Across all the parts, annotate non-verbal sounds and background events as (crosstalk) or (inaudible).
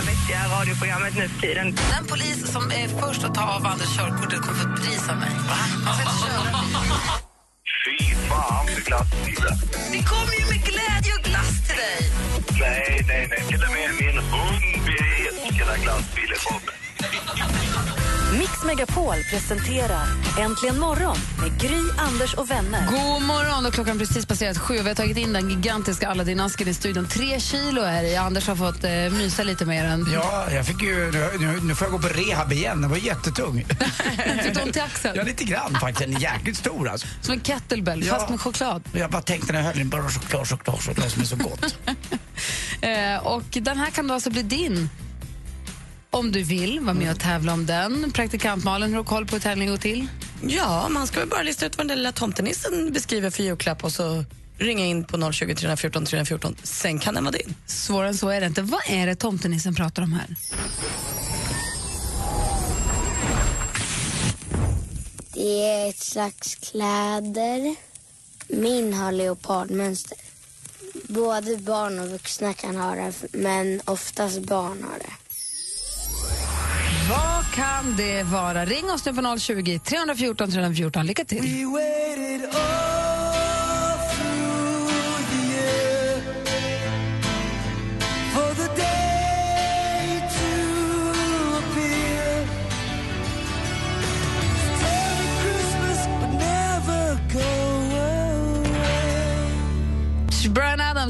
enda vettiga radioprogrammet nu för tiden. Den polis som är först att ta av Anders körkortet kommer få ett pris av mig. Han ska inte köra bil. Fy fan för glassbilar. Det kommer ju med glädje och glass till dig. Nej, nej, nej. Till och med min hund älskar den glassbilen kommer. Mix Megapol presenterar Äntligen morgon med Gry, Anders och vänner. God morgon! Och klockan precis passerat sju. Vi har tagit in den gigantiska Aladdin-asken i studion. Tre kilo är det i. Anders har fått eh, mysa lite med den. Ja, jag fick ju, nu, nu får jag gå på rehab igen. Den var jättetung. Fick (laughs) du ont i axeln? Ja, lite grann faktiskt. Den är jäkligt stor alltså. Som en kettlebell, Ja. fast med choklad. Jag bara tänkte när jag höll den, bara choklad, choklad, choklad som är så gott. (laughs) Eh, och den här kan då alltså bli din. Om du vill vara med och tävla om den. Praktikant Malin, har du koll på hur tävlingen går till? Ja, man ska väl bara lista ut vad den lilla tomtenissen beskriver för julklapp och så ringa in på 020 314 314. Sen kan den vara din. Svårare än så är det inte. Vad är det tomtenissen pratar om här? Det är ett slags kläder. Min har leopardmönster. Både barn och vuxna kan ha det, men oftast barn har det. Vad kan det vara? Ring oss nu på 020 314 314. Lycka till.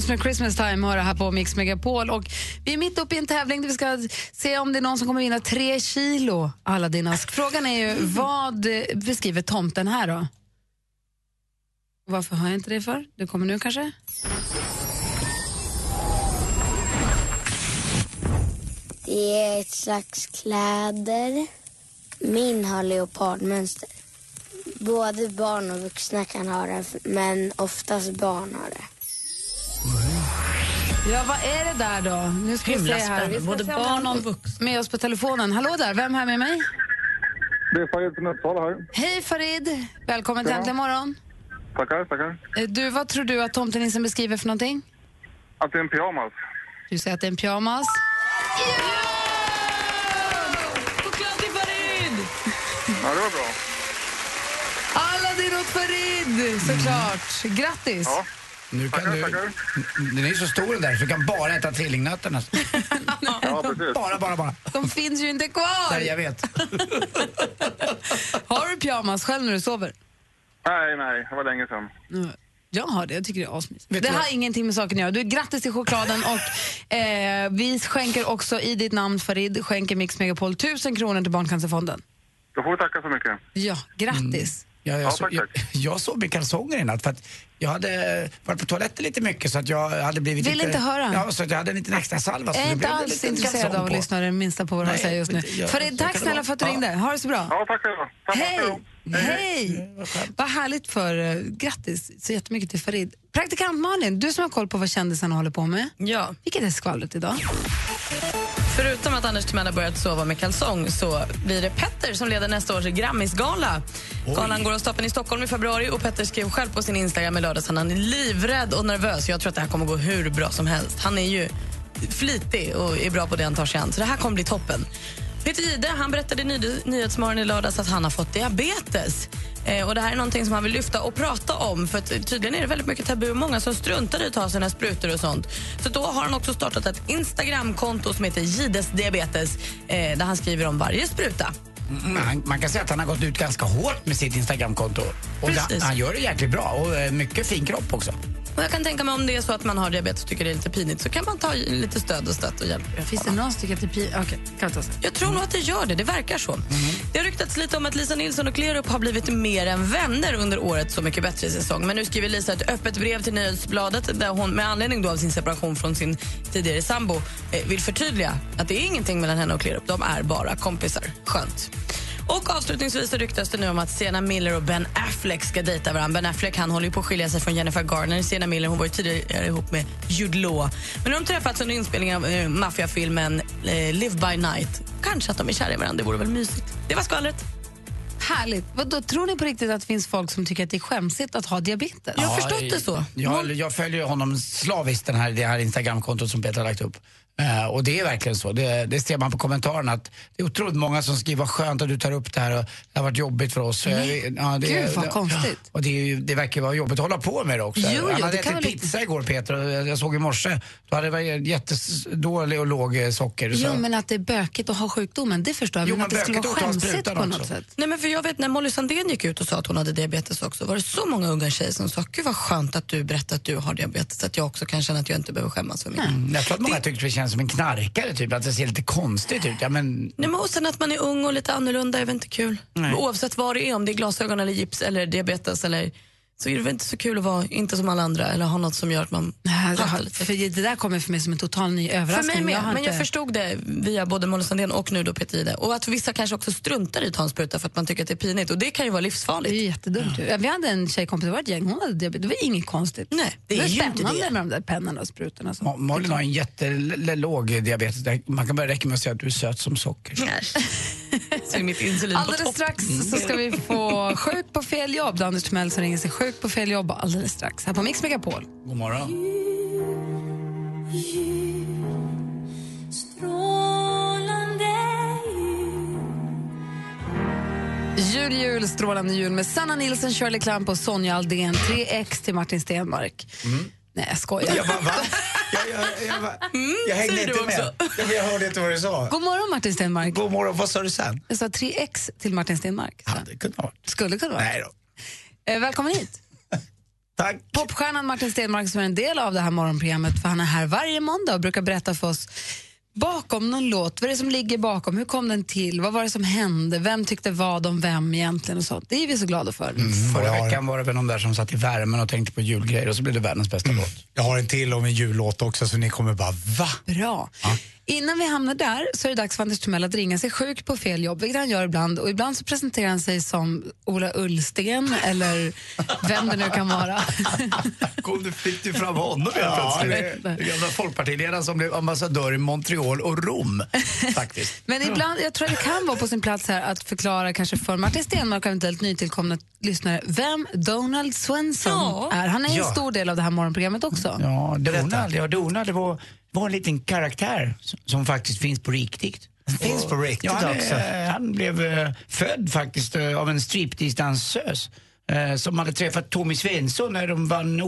Adams med Christmas time höra här på Mix Megapol. Och vi är mitt uppe i en tävling där vi ska se om det är någon som kommer vinna tre kilo Aladdin-ask. Frågan är ju vad beskriver tomten här då? Varför har jag inte det för? Det kommer nu kanske? Det är ett slags kläder. Min har leopardmönster. Både barn och vuxna kan ha det, men oftast barn har det. Ja, vad är det där då? Nu ska vi Himla se här. Vi ska Både se barn vi och någon med oss på telefonen. Hallå där, vem här med mig? Det är Farid från Uppsala här. Hej Farid, välkommen till Ja. Äntligen morgon. Tackar, tackar. Eh, Du, vad tror du att tomtenissen beskriver för någonting? Att det är en pyjamas. Du säger att det är en pyjamas. Choklad till Farid! Ja, det var bra. Aladdin åt Farid, såklart. Grattis! Ja. Nu kan Tackar, du, tackar. den är ju så stor den där så du kan bara äta trillingnötterna. (laughs) Ja, precis. Bara, bara, bara. De finns ju inte kvar! Nej, jag vet. (laughs) Har du pyjamas själv när du sover? Nej, nej. Det var länge sedan. Jag har det, jag tycker det är asmysigt. Det har vad? ingenting med saken att göra. Du, grattis till chokladen och eh, vi skänker också i ditt namn Farid, skänker Mix Megapol 1000 kronor till Barncancerfonden. Då får vi tacka så mycket. Ja, grattis. Ja, jag, Ja, så, tack, jag, jag sov med kalsonger i natt för att jag hade varit på toaletten lite mycket så att jag hade blivit Vill lite... inte höra. Ja, så att jag hade en liten extra salva. Jag är inte alls intresserad av att på. lyssna det minsta på vad de Nej, säger just nu. jag- Farid, tack snälla vara. för att du Ja. ringde. Ha det så bra. Ja, tack. Samma Hej! Hej! Vad härligt för... Uh, grattis så jättemycket till Farid. Praktikant Malin, du som har koll på vad kändisarna håller på med. Ja. Vilket är skvallret idag? Förutom att Anders Timell har börjat sova med kalsong så blir det Petter som leder nästa års Grammisgala. Galan går av stapeln i Stockholm i februari och Petter skrev själv på sin Instagram i lördags att han är livrädd och nervös. Jag tror att det här kommer gå hur bra som helst. Han är ju flitig och är bra på det han tar sig an. Så det här kommer bli toppen. Peter Jihde han berättade i Ny- Nyhetsmorgon i lördags att han har fått diabetes. Eh, och Det här är någonting som han vill lyfta och prata om. För Tydligen är det väldigt mycket tabu. Många som struntar i att ta sina sprutor och sånt. Så då har han också startat ett Instagramkonto som heter Jides diabetes eh, där han skriver om varje spruta. Mm, han- Man kan säga att han har gått ut ganska hårt med sitt Instagramkonto. Och det, han gör det jäkligt bra och eh, mycket fin kropp också. Och jag kan tänka mig om det är så att man har diabetes och tycker det är lite pinigt så kan man ta lite stöd och stöd och hjälp. Finns det någon som tycker att det är pi- Okej, kan sen. Jag tror nog att det gör det. Det verkar så. Mhm. Det har ryktats lite om att Lisa Nilsson och Klerup har blivit mer än vänner under årets Så mycket bättre-säsong. Men nu skriver Lisa ett öppet brev till Nyhetsbladet där hon med anledning då av sin separation från sin tidigare sambo eh, vill förtydliga att det är ingenting mellan henne och Klerup. De är bara kompisar. Skönt. Och avslutningsvis så ryktas det nu om att Sienna Miller och Ben Affleck ska dejta varandra. Ben Affleck han håller ju på att skilja sig från Jennifer Garner. Sienna Miller hon var ju tidigare ihop med Jude Law. Men nu har de träffats under inspelningen av eh, maffiafilmen eh, Live by Night. Kanske att de är kära i varandra, det vore väl mysigt. Det var skvallret. Härligt. Vadå, tror ni på riktigt att det finns folk som tycker att det är skämsigt att ha diabetes? Jag har förstått det så. Jag, jag följer honom slaviskt, den här, det här Instagramkontot som Peter har lagt upp. Eh, och det är verkligen så. Det, det ser man på kommentarerna. Att det är otroligt många som skriver vad skönt att du tar upp det här och det har varit jobbigt för oss. Nej. Ja, det, Gud, vad det, konstigt. Och det, är ju- det verkar vara jobbigt att hålla på med det också. Jo, jo, Han hade det ätit pizza igår Peter och jag jag såg i morse, då hade det varit jättedålig och låg eh, socker. Jo, Så- men att det är bökigt att ha sjukdomen, det förstår jag. Jo, men att men det skulle vara att skämsigt på något också. sätt. Nej, men för jag vet när Molly Sandén gick ut och sa att hon hade diabetes också var det så många unga tjejer som sa gud vad skönt att du berättar att du har diabetes att jag också kan känna att jag inte behöver skämmas för mycket. Mm, jag tror att många tyckte det känns som en knarkare, typ, att det ser lite konstigt ut. Ja, men, Nej, men och sen att man är ung och lite annorlunda är väl inte kul? Nej. Oavsett vad det är, om det är glasögon eller gips eller diabetes eller så är det väl inte så kul att vara inte som alla andra eller ha något som gör att man Nej, det, har, lite. för det där kommer för mig som en total ny För överraskning. mig med, har men jag inte- förstod det via både Molly Sandén och nu då Peter Jihde. Och att vissa kanske också struntar i att ta en spruta för att man tycker att det är pinigt och det kan ju vara Det är livsfarligt. jättedumt. ju. Vi hade en tjejkompis i vårt gäng, hon hade diabetes. Det var inget konstigt. Nej, det var är ju inte spännande det. med de där pennorna och sprutorna. Ma- Malin har en jättelåg diabetes. Man kan bara räcka med att säga att du är söt som socker. Så är mitt insulin på Alldeles topp. strax så ska vi få Sjuk på fel jobb. Det är Anders Timell som ringer sig sjuk på fel jobb alldeles strax här på Mix Megapol. God morgon. Jul, jul, strålande jul med Sanna Nilsson, Shirley Clamp och Sonja Aldén. 3X till Martin Stenmark. Nej, jag skojar. Jag bara, va? (laughs) Jag, jag, jag, bara, jag hängde inte med. Jag, jag hörde inte vad du sa. God morgon Martin Stenmark. God morgon, vad sa du sen? Jag sa 3X till Martin Stenmark. Ja, det kunde ha varit. Skulle kunna vara. Nej då. Eh, välkommen hit. (laughs) Tack. Popstjärnan Martin Stenmark som är en del av det här morgonprogrammet för han är här varje måndag och brukar berätta för oss bakom någon låt, vad är det som ligger bakom, hur kom den till, vad var det som hände, vem tyckte vad om vem egentligen och sånt. Det är vi så glada för. Förra veckan var det väl någon där som satt i värmen och tänkte på julgrejer och så blev det världens bästa låt. Jag har en till om en jullåt också så ni kommer bara va? Bra. Innan vi hamnar där så är det dags för Anders Timell att ringa sig sjuk på fel jobb, vilket han gör ibland. Och ibland så presenterar han sig som Ola Ullsten eller vem det nu kan vara. (laughs) Kom du fick du fram honom helt Ja, plötsligt. Den gamla folkpartiledaren som blev ambassadör i Montreal och Rom. (laughs) Faktiskt. Men ibland, jag tror att det kan vara på sin plats här att förklara kanske för Martin Stenmark och eventuellt nytillkomna lyssnare vem Donald Swenson är. Han är en Ja. stor del av det här morgonprogrammet också. Ja, Donald, ja, Donald var, var en liten karaktär som, faktiskt finns på riktigt. Finns på riktigt ja, han, också? eh, Han blev eh, född faktiskt eh, av en striptease-dansös eh, som hade träffat Tommy Svensson när de vann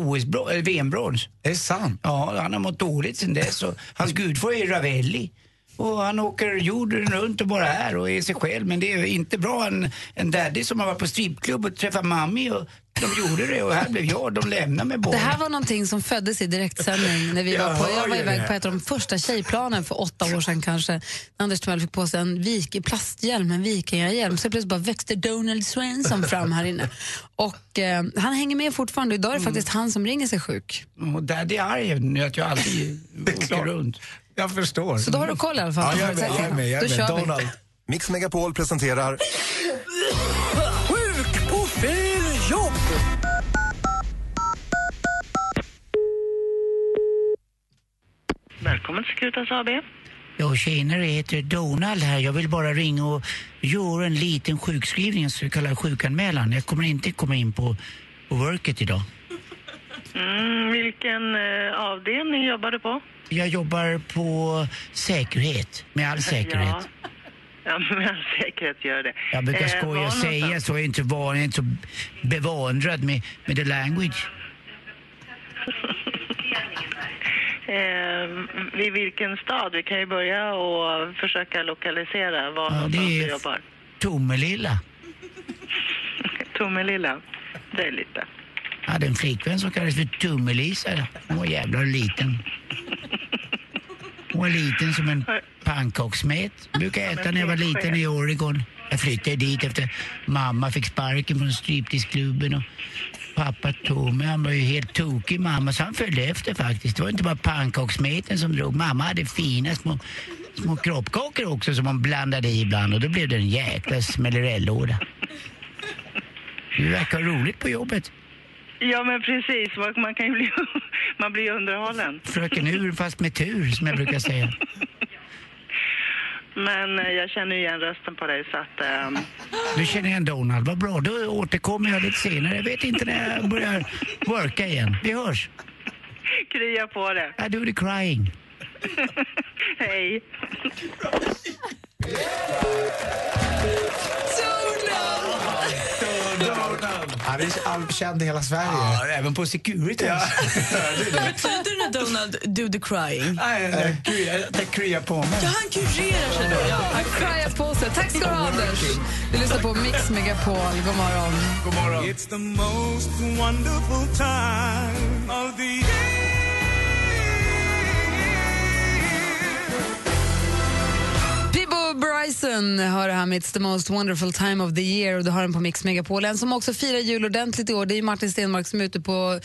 VM-brons. Det är sant. Ja, han har mått dåligt sen dess. Och hans gudfar är Ravelli. Och han åker jorden runt och bara är och är sig själv. Men det är inte bra en, en daddy som har varit på stripklubb och träffat mammi och de gjorde det och här blev jag. De lämnade mig bara. Det här var någonting som föddes i direktsändning när vi Jag var på, jag var iväg det. på ett av de första tjejplanen för åtta år sedan kanske. När Anders Timell fick på sig en vik, plasthjälm, en vikingahjälm. Så plötsligt bara växte Donald Swenson fram här inne. Och eh, han hänger med fortfarande. Idag är det faktiskt han som ringer sig sjuk. Och daddy är arg nu att jag alltid åker runt. Jag förstår. Så då har du koll i alla fall. Ja, jag är med, jag är med, jag är Då kör vi. Donald. Mix Megapol presenterar Välkommen till Securitas AB. Ja, tjenare, jag heter Donald här. Jag vill bara ringa och göra en liten sjukskrivning, en så kallad sjukanmälan. Jag kommer inte komma in på, på worket idag. Mm, vilken eh, avdelning jobbar du på? Jag jobbar på säkerhet, med all säkerhet. Ja, ja (laughs) med all säkerhet gör det. Jag brukar Eh, skoja och säga så, jag är inte van, jag är inte så bevandrad med, med the language. (laughs) Eh, vid vilken stad? Vi kan ju börja och försöka lokalisera var Ja, någonstans du jobbar. Tomelilla. (laughs) Tomelilla. Det är lite. Jag hade en flickvän som kallades för Tummelisa. Hon var jävla liten. Hon var liten som en pannkakssmet. Brukade äta när jag var liten i Oregon. Jag flyttade dit efter mamma fick sparken från stripteaseklubben och pappa Tommy, han var ju helt tokig mamma så han följde efter faktiskt. Det var inte bara pannkakssmeten som drog. Mamma hade fina små, små kroppkakor också som hon blandade i ibland och då blev det en jäkla smällorellåda. Du verkar ha roligt på jobbet. Ja, men precis. Man man kan ju bli, (laughs) man blir underhållen. Fröken Ur fast med tur som jag brukar säga. (laughs) Men eh, jag känner igen rösten på dig så att... ehm, Du känner igen Donald, vad bra. Då återkommer jag lite senare. Jag vet inte när jag börjar worka igen. Vi hörs. krya på det. I do the crying. (laughs) Hej. Han är allkänd i hela Sverige. Ja, även på Security. Ja. (laughs) Betyder det Donald do the crying? Nej, det kryar på mig. Ja, han kurerar sig då. Ja. Han cryar på sig. Tack ska du ha, Anders. Du lyssnar på Mix Megapol. God morgon. God morgon. It's the most wonderful time of the Bryson har det här med It's the most wonderful time of the year och du har den på Mix Megapol. En som också firar jul ordentligt i år det är Martin Stenmark som är ute på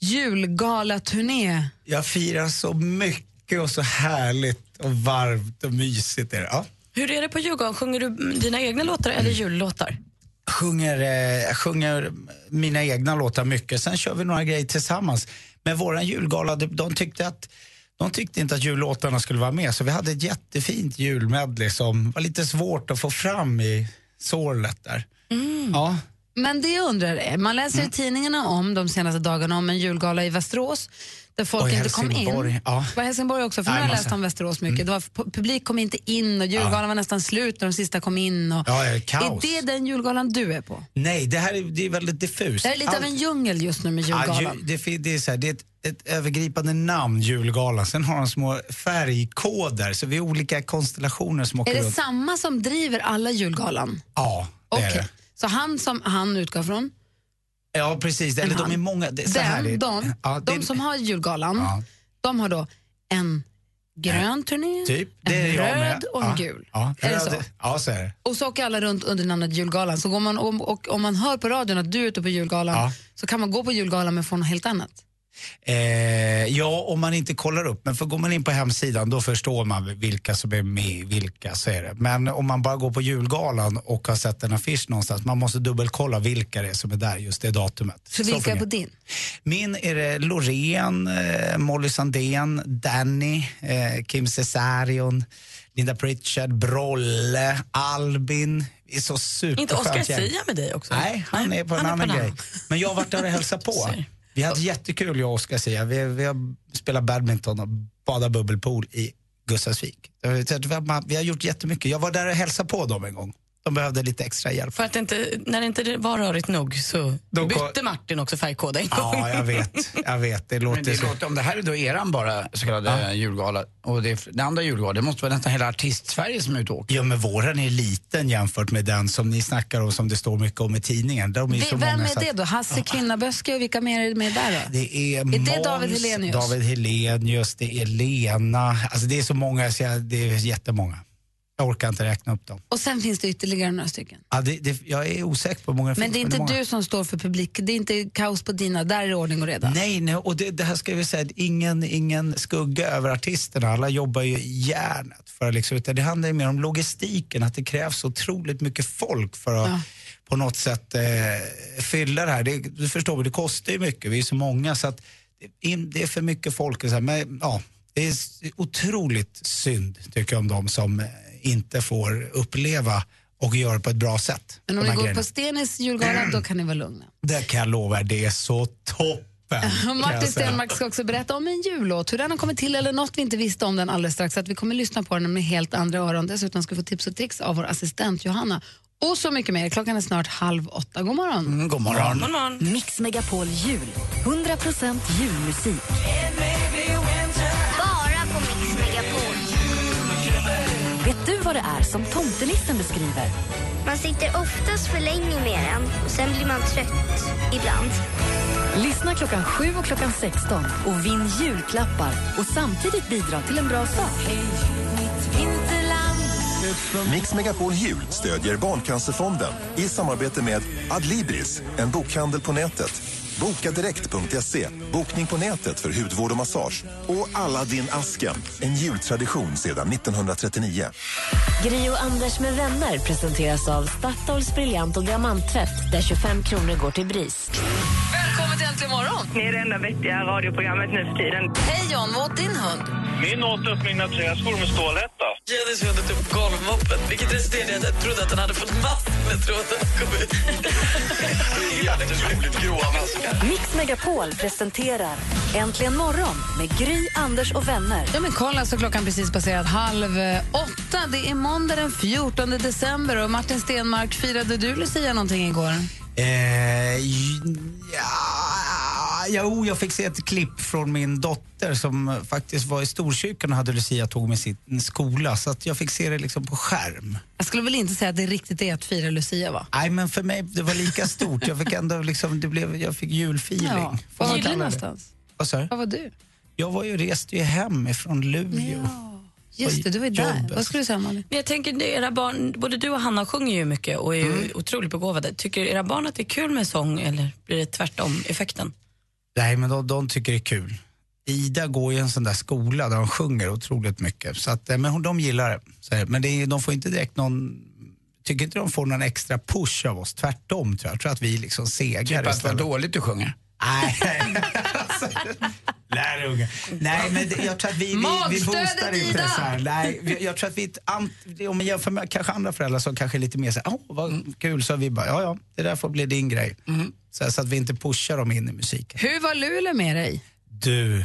julgalaturné. Jag firar så mycket och så härligt och varmt och mysigt. Är det. Ja. Hur är det på Djurgården? Sjunger du dina egna låtar eller jullåtar? sjunger, eh, jag sjunger mina egna låtar mycket. Sen kör vi några grejer tillsammans. Men våran julgala, de, de tyckte att de tyckte inte att jullåtarna skulle vara med så vi hade ett jättefint julmedley som var lite svårt att få fram i sorlet där. Ja. Men det jag undrar är, man läser Mm. i tidningarna om de senaste dagarna om en julgala i Västerås där folk Och inte kom in. Ja. Det var Helsingborg också, för nu har jag läst om Västerås mycket. Det var, pu- publik kom inte in och julgalan var nästan slut när de sista kom in. Och Ja, ja, kaos. Är det den julgalan du är på? Nej, det här är, det är väldigt diffust. Det är lite av en djungel just nu med Ja, julgalan. ju, det, det, är så här, det är ett, ett övergripande namn, julgalan. Sen har de små färgkoder, så vi är olika konstellationer som åker är det runt. samma som driver alla julgalan? Ja, det är Okej. det. Så han som han utgår från, Ja, precis. Eller de är många. Det, så här är den, de, Ja, det- de som har julgalan, Ja. de har då en grön turné, Typ, en röd och en ja. gul. Ja, Är det så? Ja, så är det. Och så åker alla runt under namnet julgalan. Så går man, om, och om man hör på radion att du är ute på julgalan så kan man gå på julgalan men få något helt annat. Eh, ja, om man inte kollar upp. Men för går man in på hemsidan då förstår man vilka som är med, vilka så är det. Men om man bara går på julgalan och har sett en affisch någonstans, man måste dubbelkolla vilka det är som är där just det datumet. Så vilka är på din? Min är det Loreen, eh, Molly Sandén, Danny, eh, Kim Cesarion, Linda Pritchard, Brolle, Albin. Det är så superskönt Inte Oscar. Sia med dig också? Nej, han är på en han är annan på en grej. Men jag har varit där och hälsat (laughs) på. Vi hade jättekul jag och Oscar Sia. Vi, vi har spelat badminton och badat bubbelpool i Gustavsvik. Vi har gjort jättemycket. Jag var där och hälsade på dem en gång. De behövde lite extra hjälp. För att inte, när det inte var rörigt nog så Då bytte Martin också färgkod en gång. Ja, jag vet. Jag vet. Det Men låter det så. låter, om det här är då eran bara så kallade julgala och det, det andra julgala, det måste vara nästan hela artist-Sverige som är ute och åker. Ja, men våran är liten jämfört med den som ni snackar om som det står mycket om i tidningen. De är Vi- så Vem många är att- det då? Hasse Kvinnaböske och vilka mer är det med där då? Det är, Är Måns, det David Hellenius? David Helenius, det är Lena. Alltså det är så många, så jag, det är jättemånga. Jag orkar inte räkna upp dem. Och sen finns det ytterligare några stycken. Ja, det, det, jag är osäker på hur många Men finns, det är inte många. du som står för publik, det är inte kaos på dina, där är det ordning och reda. Nej, nej och det, det här ska vi säga, ingen, ingen skugga över artisterna. Alla jobbar ju järnet. För att liksom, utan det handlar ju mer om logistiken, att det krävs otroligt mycket folk för att Ja. på något sätt eh, fylla det här. Det, du förstår, det kostar ju mycket, vi är så många så att det, in, det är för mycket folk. Så här, men, ja, det är otroligt synd tycker jag om de som eh, inte får uppleva och göra på ett bra sätt. Men om ni går grejerna. på Stenis julgala, då kan ni vara lugna. Det kan jag lova er, det är så toppen. (laughs) Martin. Stenmark ska också berätta om en jullåt, hur den har kommit till eller något vi inte visste om den alldeles strax. Att vi kommer lyssna på den med helt andra öron. Dessutom ska vi få tips och tricks av vår assistent Johanna. Och så mycket mer. Klockan är snart halv åtta. God morgon. Mm, god morgon. God morgon. Mix Megapol Jul. 100% julmusik. Vet du vad det är som tomtenissen beskriver? Man sitter oftast för länge med den och sen blir man trött ibland. Lyssna klockan 7 och klockan 16 och vinn julklappar och samtidigt bidra till en bra sak. Mix Megapol Jul stödjer Barncancerfonden i samarbete med Adlibris, en bokhandel på nätet. Bokadirekt.se, bokning på nätet för hudvård och massage. Och Aladdin-asken, en jultradition sedan 1939. Gri och Anders med vänner presenteras av Statoils briljant och diamanttvätt där 25 kronor går till BRIS. Välkommen till Äntligen morgon! Ni är det enda vettiga radioprogrammet nu för tiden. Hej John, vad åt din hund? Min åt upp mina träskor med stålhätta. Jennys hund tog upp golvmoppen, vilket resulterade i att jag trodde att den hade fått massor med trådar att komma ut. Jätteroligt gråa maskar. Mix Megapol presenterar Äntligen morgon med Gry, Anders och vänner. Ja, men kolla så klockan precis passerat halv eh, åtta. Det är måndag den 14 december och Martin Stenmark, firade du Lucia någonting igår? Eh, ja, jo, jag fick se ett klipp från min dotter som faktiskt var i Storkyrkan och hade Lucia-tåg med sin skola. Så att jag fick se det liksom på skärm. Jag skulle väl inte säga att det riktigt är att fira Lucia, va? Nej, men för mig det var lika stort. Jag fick ändå liksom, det blev, jag fick julfeeling. Ja. Var var du någonstans? Vad sa du? Var var du? Jag var ju, reste ju hem ifrån Luleå. Just det, du var ju där. Jobbet. Vad skulle du säga, Malin? Men jag tänker, era barn, både du och Hanna sjunger ju mycket och är ju otroligt begåvade. Tycker era barn att det är kul med sång eller blir det tvärtom effekten? Nej, men de, de tycker det är kul. Ida går i en sån där skola där de sjunger otroligt mycket. Så att, eh, men de gillar det. Så, här, men det är, de får inte direkt någon tycker inte de får någon extra push av oss. Tvärtom tror jag. Jag tror att vi liksom segrar Typ att istället. dåligt du sjunger. Nej. Lär dig. Nej, men det, jag tror att vi, vi, vi boostar inte så här. Nej, jag tror att vi, om man jämför med kanske andra föräldrar som kanske är lite mer så här, åh vad kul, så vi bara, ja ja, det där får bli din grej. Så, så att vi inte pushar dem in i musiken. Hur var Luleå med dig? Du,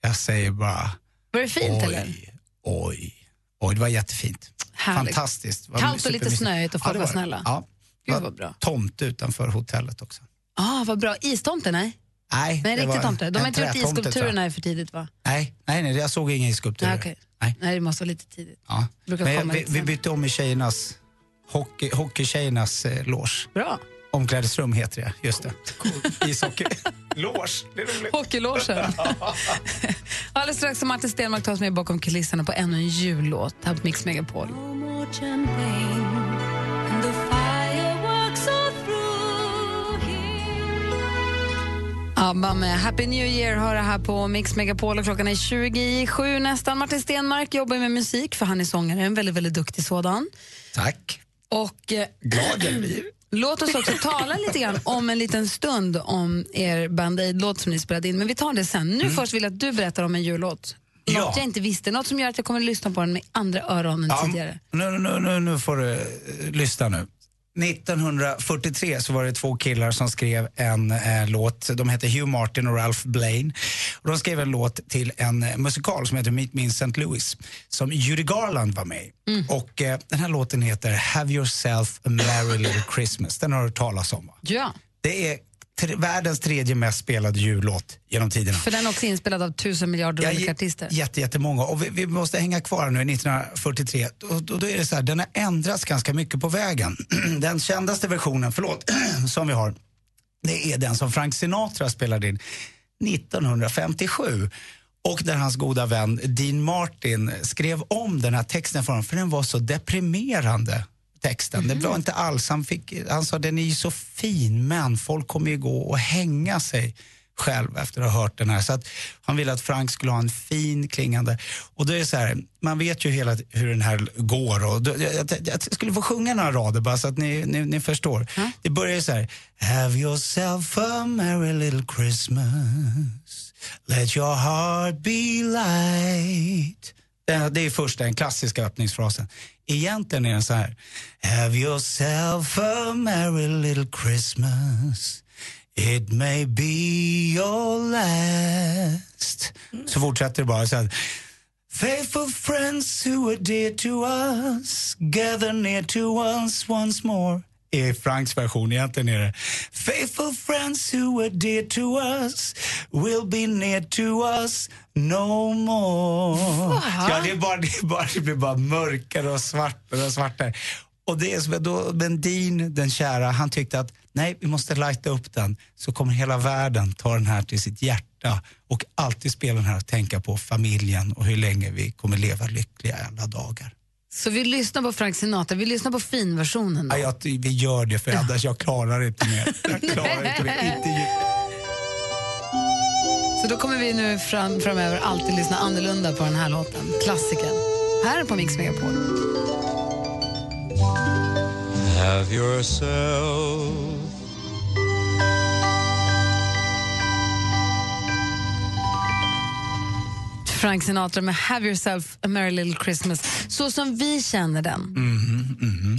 jag säger bara, Var det fint oj, eller? oj, oj, det var jättefint. Härligt. Fantastiskt. Var Kallt och lite snöigt och Ja, folk det var det. snälla. Ja. Gud, var bra. Tomt utanför hotellet också. Ah, vad bra. Istomte, nej? Nej, Nej, det riktigt var tomte. De har inte gjort isskulpturerna för tidigt, va? Nej, nej, nej, jag såg inga iskulpturer. Nej, okej. Nej. Nej, det måste vara lite tidigt. Ja. Men vi, vi bytte om i tjejernas, hockey, hockeytjejernas eh, loge. Bra. Omklädningsrum heter det, just det. Ishockey. loge, det är roligt. Hockeylogen. (laughs) Alldeles strax ska Martin Stenmark ta oss med bakom kulisserna på ännu en jullåt här på Mix Megapol. ABBA med Happy New Year har det här på Mix Megapol och klockan är 20 i sju nästan. Martin Stenmark jobbar med musik för han är sångare, en väldigt, väldigt duktig sådan. Tack. Och eh, Glad jag blir. Låt oss också tala lite grann om en liten stund om er Band Aid-låt som ni spelade in. Men vi tar det sen. Nu först vill jag att du berättar om en jullåt. Något Ja. jag inte visste, något som gör att jag kommer att lyssna på den med andra öron än Ja, tidigare. nu, nu, nu, nu får du eh, lyssna nu. 1943 så var det två killar som skrev en eh, låt. De hette Hugh Martin och Ralph Blaine. Och de skrev en låt till en eh, musikal som heter Meet Me in St. Louis som Judy Garland var med i. Och eh, den här låten heter Have yourself a merry little Christmas. Den har du hört talas om va? Ja, Det är tre, världens tredje mest spelade jullåt genom tiderna. för den är också inspelad av tusen miljarder olika artister. Jätte, jättemånga. Och vi, vi måste hänga kvar nu 1943. Och, då, då är det så här, den har ändrats ganska mycket på vägen. (clears throat) den kändaste versionen, förlåt, (clears throat) som vi har, det är den som Frank Sinatra spelade in 1957. Och där hans goda vän Dean Martin skrev om den här texten för honom, för den var så deprimerande. Texten. Det var inte alls, han, fick, han sa den är ju så fin men folk kommer ju gå och hänga sig själv efter att ha hört den här. Så att han ville att Frank skulle ha en fin klingande. Och då är så här, man vet ju hela hur den här går. Och då, jag, jag, jag skulle få sjunga några rader bara så att ni, ni, ni förstår. Det börjar så här. Have yourself a merry little Christmas Let your heart be light det, det är första, den klassiska öppningsfrasen. Egentligen är den så här. Have yourself a merry little Christmas It may be your last. Mm. Så fortsätter det bara så här. Faithful friends who are dear to us gather near to us once more. I Franks version, egentligen är det Faithful friends who are dear to us will be near to us no more. Ja, det, är bara, det, är bara, det blir bara mörkare och svartare och svartare. Och det är som då, men Dean, den kära, han tyckte att nej, vi måste lighta upp den så kommer hela världen ta den här till sitt hjärta och alltid spela den här och tänka på familjen och hur länge vi kommer leva lyckliga alla dagar. Så vi lyssnar på Frank Sinatra, vi lyssnar på finversionen då. Ja, jag, vi gör det för annars jag klarar inte mer. (laughs) Jag klarar inte mer. Inte ju. Så då kommer vi nu fram, framöver alltid lyssna annorlunda på den här låten, klassikern. Här på Mix Megapol. Have yourself Frank Sinatra med Have yourself a merry little Christmas. Så som vi känner den. Mm.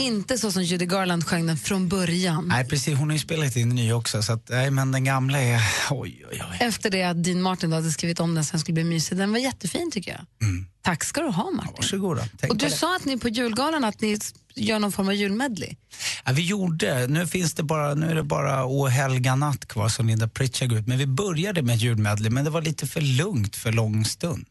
Inte så som Judy Garland sjöng den från början. Nej, precis. Hon har ju spelat in ny också, så att, nej, men den gamla är... Oj, oj, oj. Efter det att Dean Martin då hade skrivit om den så den skulle bli mysig. Den var jättefin tycker jag. Tack ska du ha Martin. Varsågoda. Tänk Och du det. sa att ni på julgalan att ni gör någon form av julmedley. Ja, vi gjorde, nu, finns det bara, nu är det bara O helga natt kvar som Linda Pritchard går ut Men vi började med julmedley, men det var lite för lugnt för lång stund.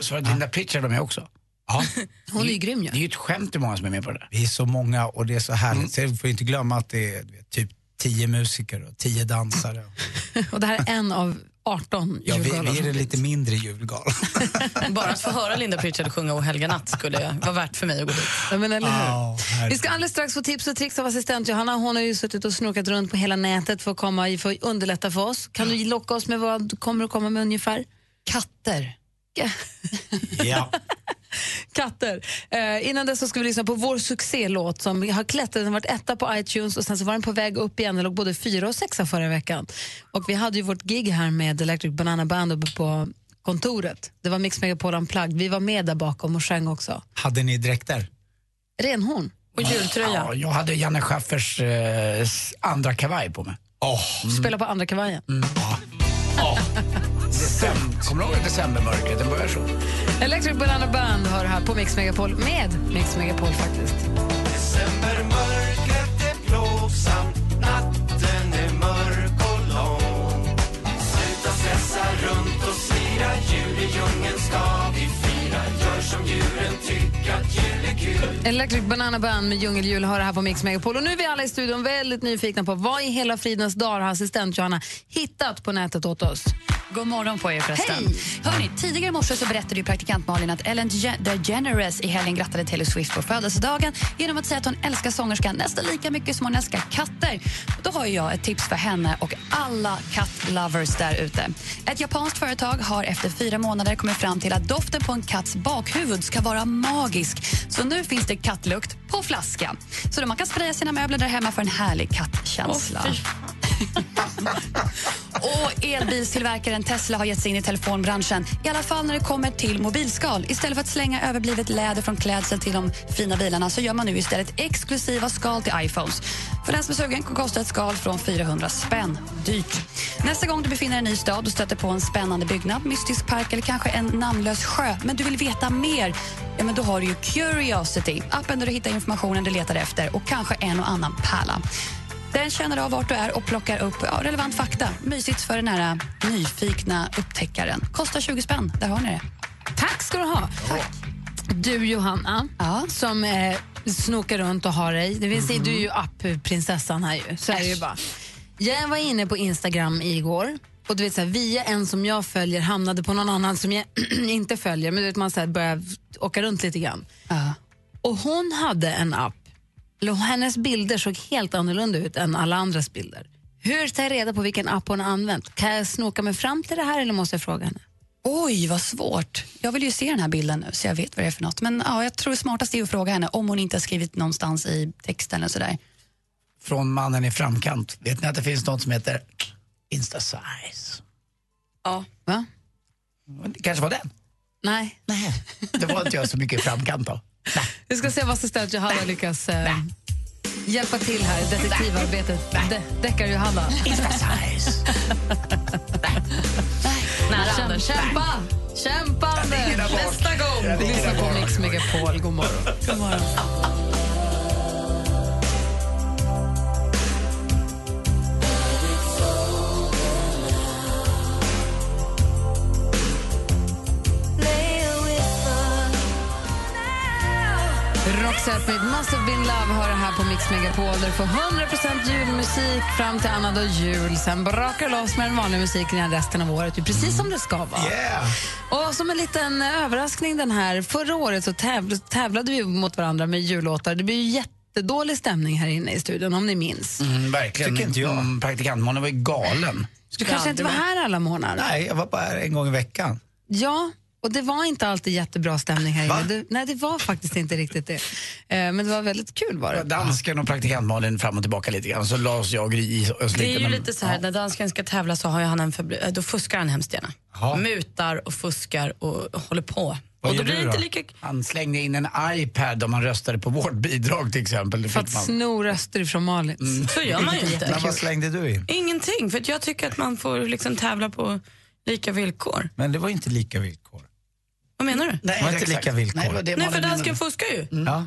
Så var Linda Pritchard med också? Ja. (laughs) Hon är ju grym ju. Det är ju ett skämt hur många som är med på det. Vi är så många och det är så härligt. Mm. Så vi får inte glömma att det är typ tio musiker och tio dansare. (laughs) Och det här är en av 18 Ja, vi, julgalor. vi är det lite mindre julgal. (laughs) Bara att få höra Linda Pritchard sjunga O helga natt skulle vara värt för mig att gå dit. Ja, men eller hur? Herregud. Vi ska alldeles strax få tips och tricks av assistent Johanna. Hon har ju suttit och snokat runt på hela nätet för att, komma, för att underlätta för oss. Kan du locka oss med vad du kommer att komma med ungefär? Katter. ja. Katter. Eh, innan dess så ska vi lyssna på vår succélåt som har klättrat. Den har varit etta på iTunes och sen så var den på väg upp igen. Den låg både fyra och sexa förra veckan. Och vi hade ju vårt gig här med Electric Banana Band uppe på kontoret. Det var Mix Megapol Unplugged. Vi var med där bakom och sjöng också. Hade ni dräkter? Renhorn. Och jultröja. Ja, jag hade Janne Schaffers eh, andra kavaj på mig. Oh. Spela på andra kavajen. December, kommer du ihåg decembermörkret? Den börjar så. Electric Banana Band har det här på Mix Megapol med Mix Megapol faktiskt. Decembermörkret är plågsamt Natten är mörk och lång Sluta stressa runt och slira Jul i djungeln ska vi fira Gör som djuren tycker att jul Electric Banana Band med Djungeljul har det här på Mix Megapol. Och nu är vi alla i studion väldigt nyfikna på vad i hela fridens dag har assistent Johanna hittat på nätet åt oss. God morgon på er förresten. Hej! Hörrni, tidigare i morse så berättade ju praktikant Malin att Ellen Ge- DeGeneres i helgen grattade Taylor Swift på födelsedagen genom att säga att hon älskar sångerskan nästan lika mycket som hon älskar katter. Då har jag ett tips för henne och alla kattlovers där ute. Ett japanskt företag har efter fyra månader kommit fram till att doften på en katts bakhuvud ska vara magisk. Så nu nu finns det kattlukt på flaska. Så då man kan spraya sina möbler där hemma för en härlig kattkänsla. (laughs) Och elbilstillverkaren Tesla har gett sig in i telefonbranschen. I alla fall när det kommer till mobilskal. Istället för att slänga överblivet läder från klädsel till de fina bilarna så gör man nu istället exklusiva skal till iPhones. För den som är sugen kostar ett skal från 400 spänn. Dyrt. Nästa gång du befinner dig i en ny stad och stöter på en spännande byggnad, mystisk park eller kanske en namnlös sjö, men du vill veta mer, ja, men då har du ju Curiosity, appen där du hittar informationen du letar efter och kanske en och annan pärla. Den känner av vart du är och plockar upp ja, relevant fakta. Mysigt för den här nyfikna upptäckaren. Kostar 20 spänn. Där har ni det. Tack ska du ha. Du Johanna, som eh, snokar runt och har dig. Det vill säga, Du är ju appprinsessan här ju. Så är det ju bara. Jag var inne på Instagram igår och du vet så här, via en som jag följer hamnade på någon annan som jag (clears throat) inte följer. Men du vet man så här, börjar åka runt lite grann. Och hon hade en app. Hennes bilder såg helt annorlunda ut än alla andras bilder. Hur tar jag reda på vilken app hon har använt? Kan jag snoka mig fram till det här eller måste jag fråga henne? Oj, vad svårt. Jag vill ju se den här bilden nu så jag vet vad det är för något. Men ja, jag tror det smartaste är att fråga henne om hon inte har skrivit någonstans i texten eller sådär. Från mannen i framkant. Vet ni att det finns något som heter Instasize? Ja. Va? Det kanske var den? Nej. Nej. Det var inte jag så mycket i framkant då. Vi ska se vad assistent Johanna lyckas eh, hjälpa till här i detektivarbetet. De, Deckar-Johanna. Nära, Kämpa, kämpa! Kämpa, Anders! Nästa gång. Du lyssnar på Mix Megapol. God morgon. God morgon. Roxette med Must have been love det här på Mix Megapol där du får 100% julmusik fram till annandag jul. Sen brakar det loss med den vanliga musiken igen resten av året. Det är precis som det ska vara. Och som en liten överraskning den här, förra året så tävl tävlade vi mot varandra med jullåtar. Det blir ju jättedålig stämning här inne i studion, om ni minns. Mm, verkligen. Tycker inte jag. Mm, var ju galen. Du kanske inte var här alla månader? Nej, jag var bara här en gång i veckan. Ja, och det var inte alltid jättebra stämning här inne. Det, nej, det var faktiskt inte riktigt det. Eh, men det var väldigt kul var det. Dansken och praktikant Malin fram och tillbaka lite grann. Så la oss jag och Gry i oss Det är lite. ju men- lite så här, när dansken ska tävla så har han en förbru- då fuskar han hemskt gärna. Ja. Mutar och fuskar och håller på. Vad och då då? lika... Han slängde in en iPad om man röstade på vårt bidrag till exempel. För att man. sno röster ifrån Malins. Mm. Så gör man ju inte. Men vad slängde du in? Ingenting, för att jag tycker att man får liksom tävla på lika villkor. Men det var inte lika villkor. Vad menar du? det var inte exakt. lika villkor. Nej, det var det Nej, för dansken fuskar ju. Ja.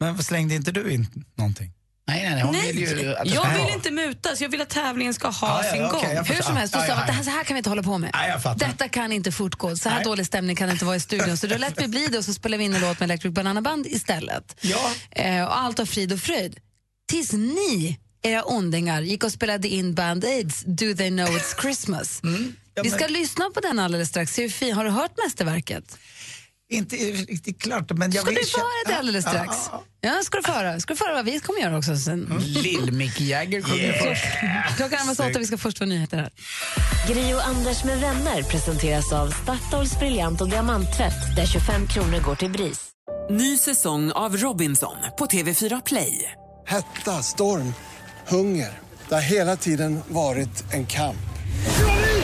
Men slängde inte du in någonting? Nej, nej, nej. Hon Nej, vill ju att jag vill vara- inte mutas. Jag vill att tävlingen ska ha Ja, ja, sin okej, gång. Hur som helst, då Ja, sa ja, att det här, så här kan vi inte hålla på med. Nej, jag fattar. Detta kan inte fortgå. Så här Nej. dålig stämning kan det inte vara i studion. Så då lät vi bli det och så spelade vi in en låt med Electric Banana Band istället. Ja. Eh, och allt var frid och fröjd. Tills ni, era ondingar, gick och spelade in Band Aids Do They Know It's Christmas. Mm. Ja, vi men- ska lyssna på den alldeles strax. Hur fin. Har du hört mästerverket? Inte riktigt klart, men jag Ska vill du få höra det alldeles strax? Ja, ska du få höra. Ska du få höra vad vi kommer göra också sen. Lill-Mick Jagger sjunger Yeah. först. (laughs) Klockan sig åtta, vi ska först få nyheter här. Gri och Anders med vänner presenteras av Statoils briljant och diamanttvätt där 25 kronor går till BRIS. Ny säsong av Robinson på TV4 Play. Hetta, storm, hunger. Det har hela tiden varit en kamp.